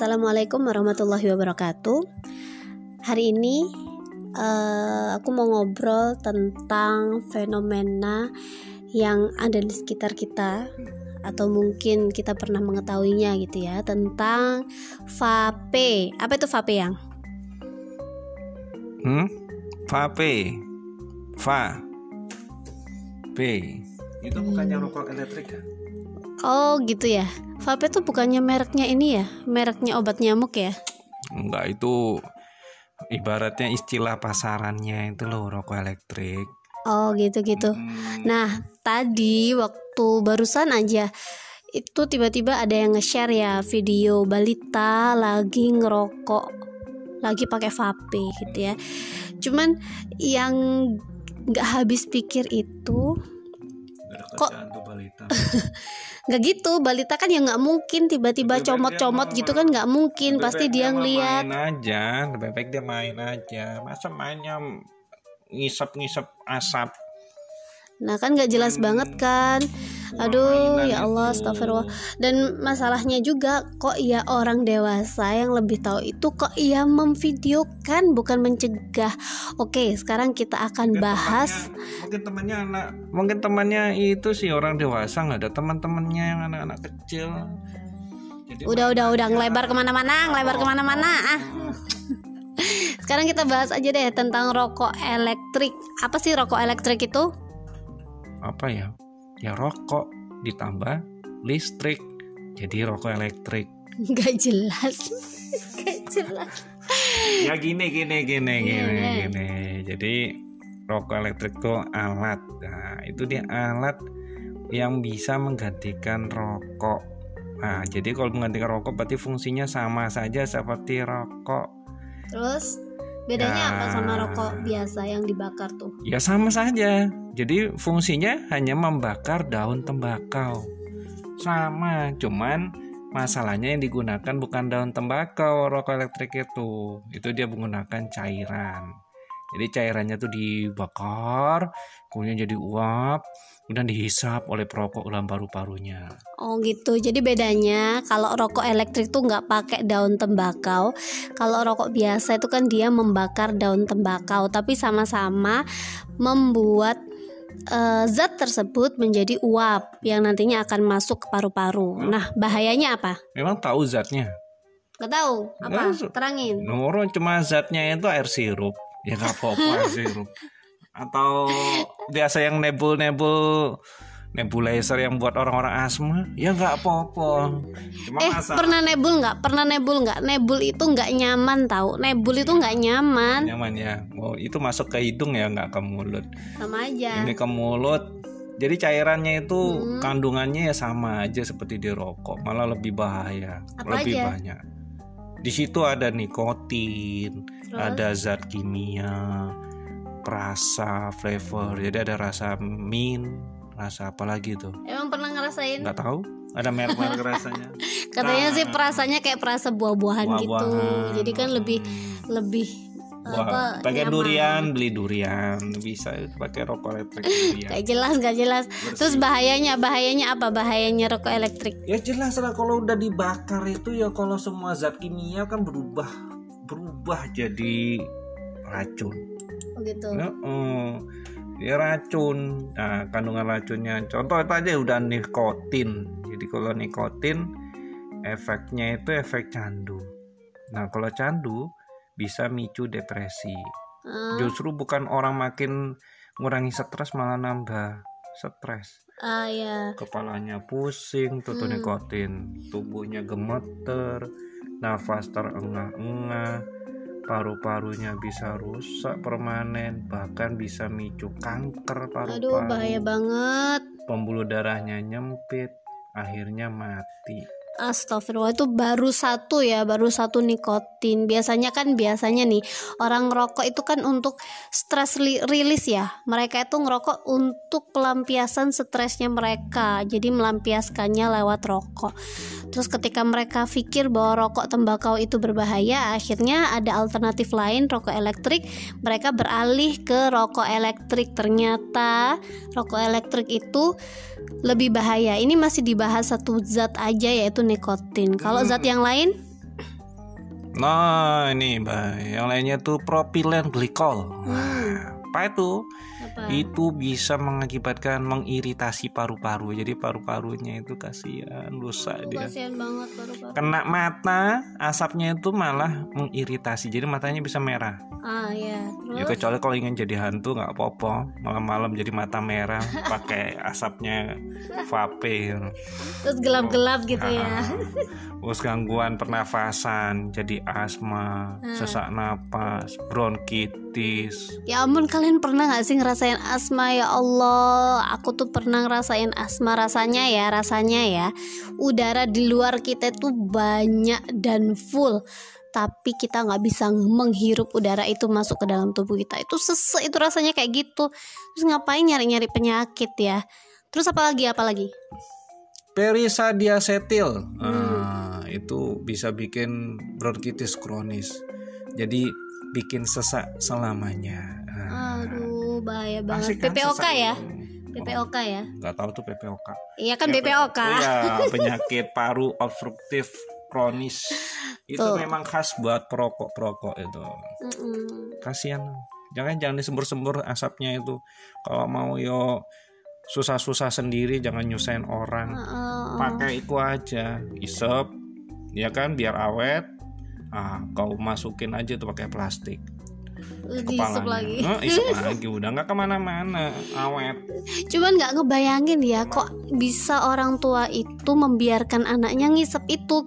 Assalamualaikum warahmatullahi wabarakatuh. Hari ini uh, aku mau ngobrol tentang fenomena yang ada di sekitar kita atau mungkin kita pernah mengetahuinya gitu ya tentang vape. Apa itu vape yang? Hmm? Vape. Va. P. Itu bukannya rokok elektrik ya? Oh gitu ya. Vape itu bukannya mereknya ini ya, mereknya obat nyamuk ya? Enggak, itu ibaratnya istilah pasarannya itu loh rokok elektrik. Oh gitu-gitu. Hmm. Nah tadi waktu barusan aja itu tiba-tiba ada yang nge-share ya video balita lagi ngerokok lagi pakai vape gitu ya. Cuman yang nggak habis pikir itu kok nggak gitu balita kan ya nggak mungkin tiba-tiba comot-comot gitu kan nggak mungkin pasti dia ngeliat main aja lebih baik dia main aja. Masa mainnya ngisep-ngisep asap? Nah kan gak jelas hmm. banget kan Aduh ya Allah astagfirullah. Dan masalahnya juga Kok ya orang dewasa yang lebih tahu itu Kok ia memvideokan Bukan mencegah. Oke sekarang kita akan mungkin bahas temannya, Mungkin temannya anak Mungkin temannya itu sih orang dewasa nggak ada teman-temannya yang anak-anak kecil. Jadi Udah udah udah. ngelebar ke mana-mana Ngelebar oh, ke mana-mana ah. Sekarang kita bahas aja deh tentang rokok elektrik. Apa sih rokok elektrik itu? apa ya ya rokok ditambah listrik. Jadi rokok elektrik. Nggak jelas. Nggak jelas. Ya gini gini gini yeah. gini iya. gini. Jadi rokok elektrik itu alat. Nah itu dia alat yang bisa menggantikan rokok. Nah jadi kalau menggantikan rokok berarti fungsinya sama saja seperti rokok. Terus Bedanya ya, apa sama rokok biasa yang dibakar tuh? Ya sama saja. Jadi fungsinya hanya membakar daun tembakau. Sama, cuman masalahnya yang digunakan bukan daun tembakau rokok elektrik itu. Itu dia menggunakan cairan. Jadi cairannya tuh dibakar, kemudian jadi uap, kemudian dihisap oleh perokok dalam paru-parunya. Oh gitu. Jadi bedanya kalau rokok elektrik tuh nggak pakai daun tembakau. Kalau rokok biasa itu kan dia membakar daun tembakau, tapi sama-sama membuat uh, zat tersebut menjadi uap yang nantinya akan masuk ke paru-paru. Hmm. Nah, bahayanya apa? Memang tahu zatnya? Gak tahu. Apa? Nah, Terangin. Nomor cuma zatnya itu air sirup. Ya nggak apa-apa sirup. atau biasa yang nebul-nebul nebulizer yang buat orang-orang asma ya nggak apa-apa. Eh asal... pernah nebul nggak? Pernah nebul nggak? Nebul itu nggak nyaman tahu nebul itu nggak nyaman. Nyaman ya. Oh itu masuk ke hidung ya nggak ke mulut. Sama aja. Ini ke mulut. Jadi cairannya itu hmm. kandungannya ya sama aja seperti di rokok. Malah lebih bahaya. Apa lebih aja? banyak di situ ada nikotin Terus? ada zat kimia rasa flavor. Jadi ada rasa mint rasa apa lagi tuh? Emang pernah ngerasain? Nggak tahu. Ada merek-merek rasanya. Katanya nah, sih perasanya kayak perasa buah-buahan buah gitu jadi kan lebih lebih apa pakai durian beli durian. Bisa pakai rokok elektrik gak jelas gak jelas. Bersih. terus bahayanya bahayanya apa? Bahayanya rokok elektrik? Ya jelas lah kalau udah dibakar itu ya kalau semua zat kimia kan berubah berubah jadi racun. Oh gitu. Ya, uh, dia racun. Nah kandungan racunnya. Contoh itu aja udah nikotin. Jadi kalau nikotin efeknya itu efek candu. Nah kalau candu bisa micu depresi. Uh. justru bukan orang makin ngurangi stres malah nambah stres. Uh, ya. kepalanya pusing tuh hmm. nikotin. Tubuhnya gemeter nafas terengah-engah. Paru-parunya bisa rusak permanen bahkan bisa micu kanker paru-paru aduh bahaya banget. Pembuluh darahnya nyempit akhirnya mati Astagfirullah itu baru satu ya baru satu nikotin. Biasanya kan biasanya nih orang ngerokok itu kan untuk stress rilis ya. Mereka itu ngerokok untuk pelampiasan stresnya mereka. Jadi melampiaskannya lewat rokok. Terus ketika mereka pikir bahwa rokok tembakau itu berbahaya akhirnya ada alternatif lain rokok elektrik. Mereka beralih ke rokok elektrik. Ternyata rokok elektrik itu lebih bahaya ini masih dibahas satu zat aja yaitu nikotin. Kalau zat yang lain? Nah, ini Mbak, yang lainnya tuh propilen glikol. Hmm. Wah, apa itu? Itu bisa mengakibatkan mengiritasi paru-paru. Jadi paru-parunya itu kasihan, rusak Aduh, dia. kasihan banget paru-paru. Kena mata, asapnya itu malah mengiritasi. Jadi matanya bisa merah. Ah ya. Ya Terus kecuali kalau ingin jadi hantu nggak apa-apa. Malam-malam jadi mata merah, pakai asapnya vape. terus gelap-gelap gitu ya. Ah, Terus gangguan pernafasan, jadi asma, Hmm. sesak napas, bronkitis. Ya ampun kalian pernah gak sih ngerasain asma ya Allah Aku tuh pernah ngerasain asma rasanya ya rasanya ya Udara di luar kita itu banyak dan full Tapi kita nggak bisa menghirup udara itu masuk ke dalam tubuh kita Itu sesek itu rasanya kayak gitu Terus ngapain nyari-nyari penyakit ya Terus apa lagi apa lagi Perisadiacetil. Hmm. Nah, itu bisa bikin bronkitis kronis. Jadi bikin sesak selamanya. Nah, Aduh bahaya asik banget kan PPOK sesak ya? PPOK ya Nggak tahu tuh PPOK. Iya kan Ya, BPOK Iya, penyakit paru obstruktif kronis. Itu Tuh. memang khas buat perokok-perokok itu. Mm-mm. Kasihan. Jangan jangan disembur-sembur asapnya itu. Kalau mau yo susah-susah sendiri jangan nyusahin orang. Heeh. Pakai itu aja, isep, ya kan biar awet. Ah, kau masukin aja tuh pakai plastik Diisep lagi Nah, isep lagi udah nggak ke mana-mana, awet. Cuman nggak ngebayangin ya kok bisa orang tua itu membiarkan anaknya ngisep itu.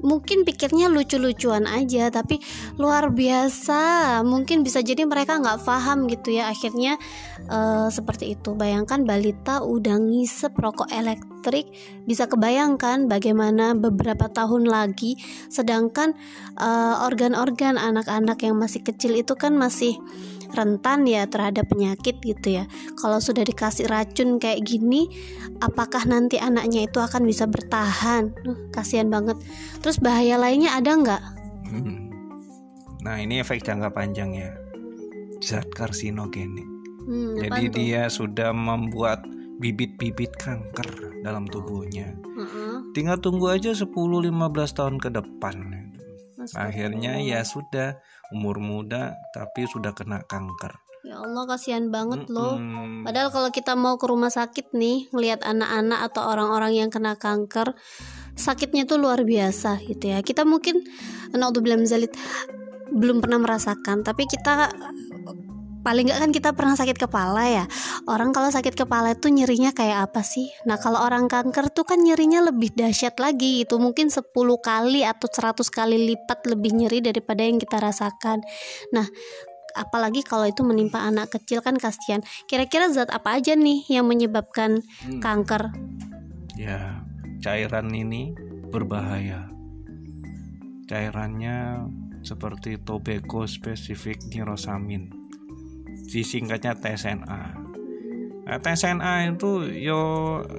Mungkin pikirnya lucu-lucuan aja, tapi luar biasa. Mungkin bisa jadi mereka nggak paham gitu ya. Akhirnya eh, seperti itu. Bayangkan balita udah ngisep rokok elektrik, bisa kebayangkan bagaimana beberapa tahun lagi. Sedangkan eh, organ-organ anak-anak yang masih kecil itu kan masih rentan ya terhadap penyakit gitu ya. Kalau sudah dikasih racun kayak gini, apakah nanti anaknya itu akan bisa bertahan? Duh, kasihan banget. Terus bahaya lainnya ada nggak? Hmm. Nah, ini efek jangka panjang ya. Zat karsinogenik. Hmm, Jadi tuh? dia sudah membuat bibit-bibit kanker dalam tubuhnya. Heeh. Tinggal tunggu aja 10-15 tahun ke depan. Astagfirullah. Akhirnya ya sudah umur muda tapi sudah kena kanker. Ya Allah kasihan banget loh. Mm-mm. Padahal kalau kita mau ke rumah sakit nih, ngelihat anak-anak atau orang-orang yang kena kanker, sakitnya tuh luar biasa gitu ya. Kita mungkin naudzubillah belum pernah merasakan, tapi kita paling nggak kan kita pernah sakit kepala ya. Orang kalau sakit kepala itu nyerinya kayak apa sih? Nah, kalau orang kanker tuh kan nyerinya lebih dahsyat lagi itu mungkin 10 kali atau 100 kali lipat lebih nyeri daripada yang kita rasakan. Nah, apalagi kalau itu menimpa anak kecil kan kasihan. Kira-kira zat apa aja nih yang menyebabkan Hmm. kanker? Ya, cairan ini berbahaya. Cairannya seperti tobacco specific nirosamin. Disingkatnya TSNA. Nah, TSNA itu yo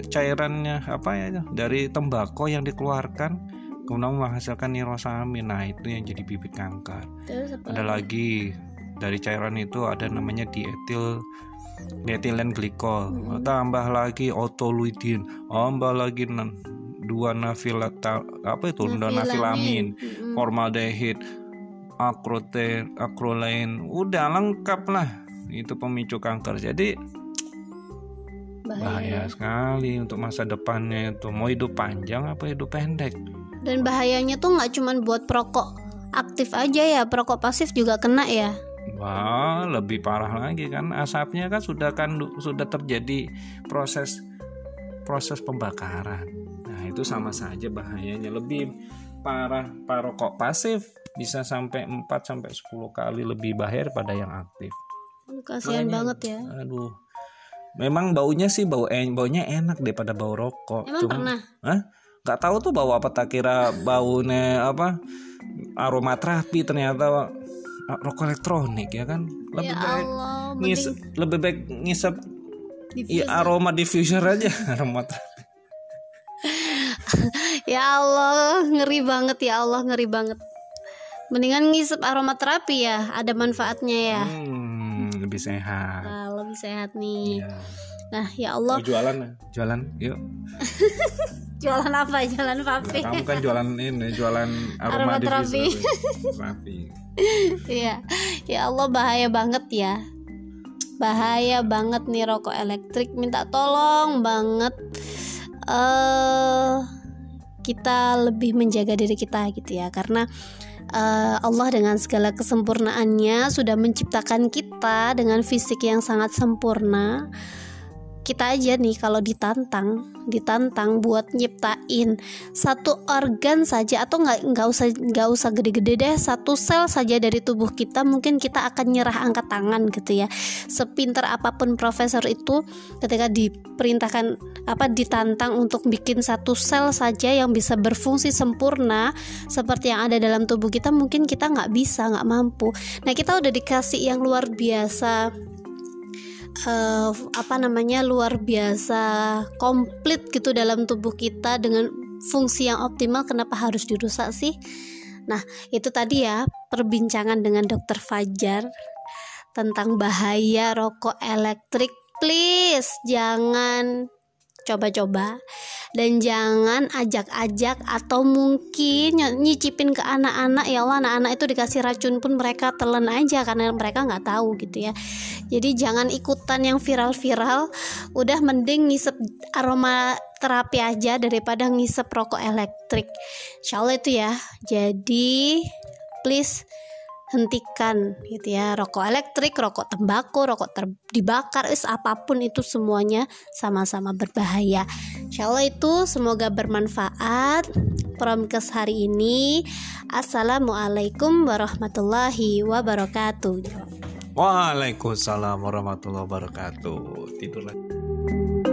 cairannya apa ya dari tembakau yang dikeluarkan kemudian menghasilkan nirosamin. Nah, itu yang jadi bibit kanker. Terus apa Ada lagi dari cairan itu ada namanya dietil dietilen glikol. Mhm. Tambah lagi otoluidin, tambah lagi nan- dua nafilata apa itu Nafilamin. nafilamin, Mm-mm. formaldehid, akroten, akrolain, udah lengkap lah itu pemicu kanker. Jadi bahaya sekali untuk masa depannya itu mau hidup panjang apa hidup pendek. Dan bahayanya tuh nggak cuman buat perokok aktif aja ya, perokok pasif juga kena ya. Wah, lebih parah lagi kan asapnya kan sudah kan sudah terjadi proses proses pembakaran. Nah, itu sama saja bahayanya lebih parah parokok pasif bisa sampai 4 sampai 10 kali lebih bahaya pada yang aktif. Kasihan Makanya, banget ya. Aduh. Memang baunya sih bau en baunya enak daripada bau rokok. Emang Cuma- pernah? Hah? Gak tahu tuh bau apa tak kira baunya apa aromaterapi ternyata ah, rokok elektronik ya kan lebih ya baik Allah, ngis mending lebih baik diffuse. i- aroma diffuser aja aromaterapi Ya Allah, ngeri banget ya Allah, ngeri banget. Mendingan ngisep aromaterapi ya, ada manfaatnya ya. hmm, lebih sehat Wah, lebih sehat nih. Iya. Nah, ya Allah. Oh, jualan, jualan, yuk. jualan apa? Jualan vape. Nah, kamu kan jualan ini, jualan aroma Aromaterapi. Terapi. Iya. ya Allah bahaya banget ya. Bahaya banget nih rokok elektrik. Minta tolong banget eh kita lebih menjaga diri kita gitu ya karena uh, Allah dengan segala kesempurnaannya sudah menciptakan kita dengan fisik yang sangat sempurna kita aja nih kalau ditantang ditantang buat nyiptain satu organ saja atau nggak nggak usah nggak usah gede-gede deh satu sel saja dari tubuh kita mungkin kita akan nyerah angkat tangan gitu ya. Sepintar apa pun profesor itu ketika diperintahkan apa ditantang untuk bikin satu sel saja yang bisa berfungsi sempurna seperti yang ada dalam tubuh kita mungkin kita nggak bisa nggak mampu. Nah kita udah dikasih yang luar biasa uh, apa namanya luar biasa komplit gitu dalam tubuh kita dengan fungsi yang optimal kenapa harus dirusak sih? Nah itu tadi ya perbincangan dengan dokter Fajar tentang bahaya rokok elektrik. Please jangan coba-coba. Dan jangan ajak-ajak atau mungkin nyicipin ke anak-anak ya Allah anak-anak itu dikasih racun pun mereka telan aja karena mereka nggak tahu gitu ya. Jadi jangan ikutan yang viral-viral. Udah mending ngisep aroma terapi aja daripada ngisep rokok elektrik. Insya Allah itu ya. Jadi please hentikan gitu ya. Rokok elektrik rokok tembakau rokok ter dibakar is apa pun itu semuanya sama-sama berbahaya. Insya Allah itu semoga bermanfaat. Promkes hari ini. Assalamualaikum warahmatullahi wabarakatuh. Waalaikumsalam warahmatullahi wabarakatuh. Tidur lagi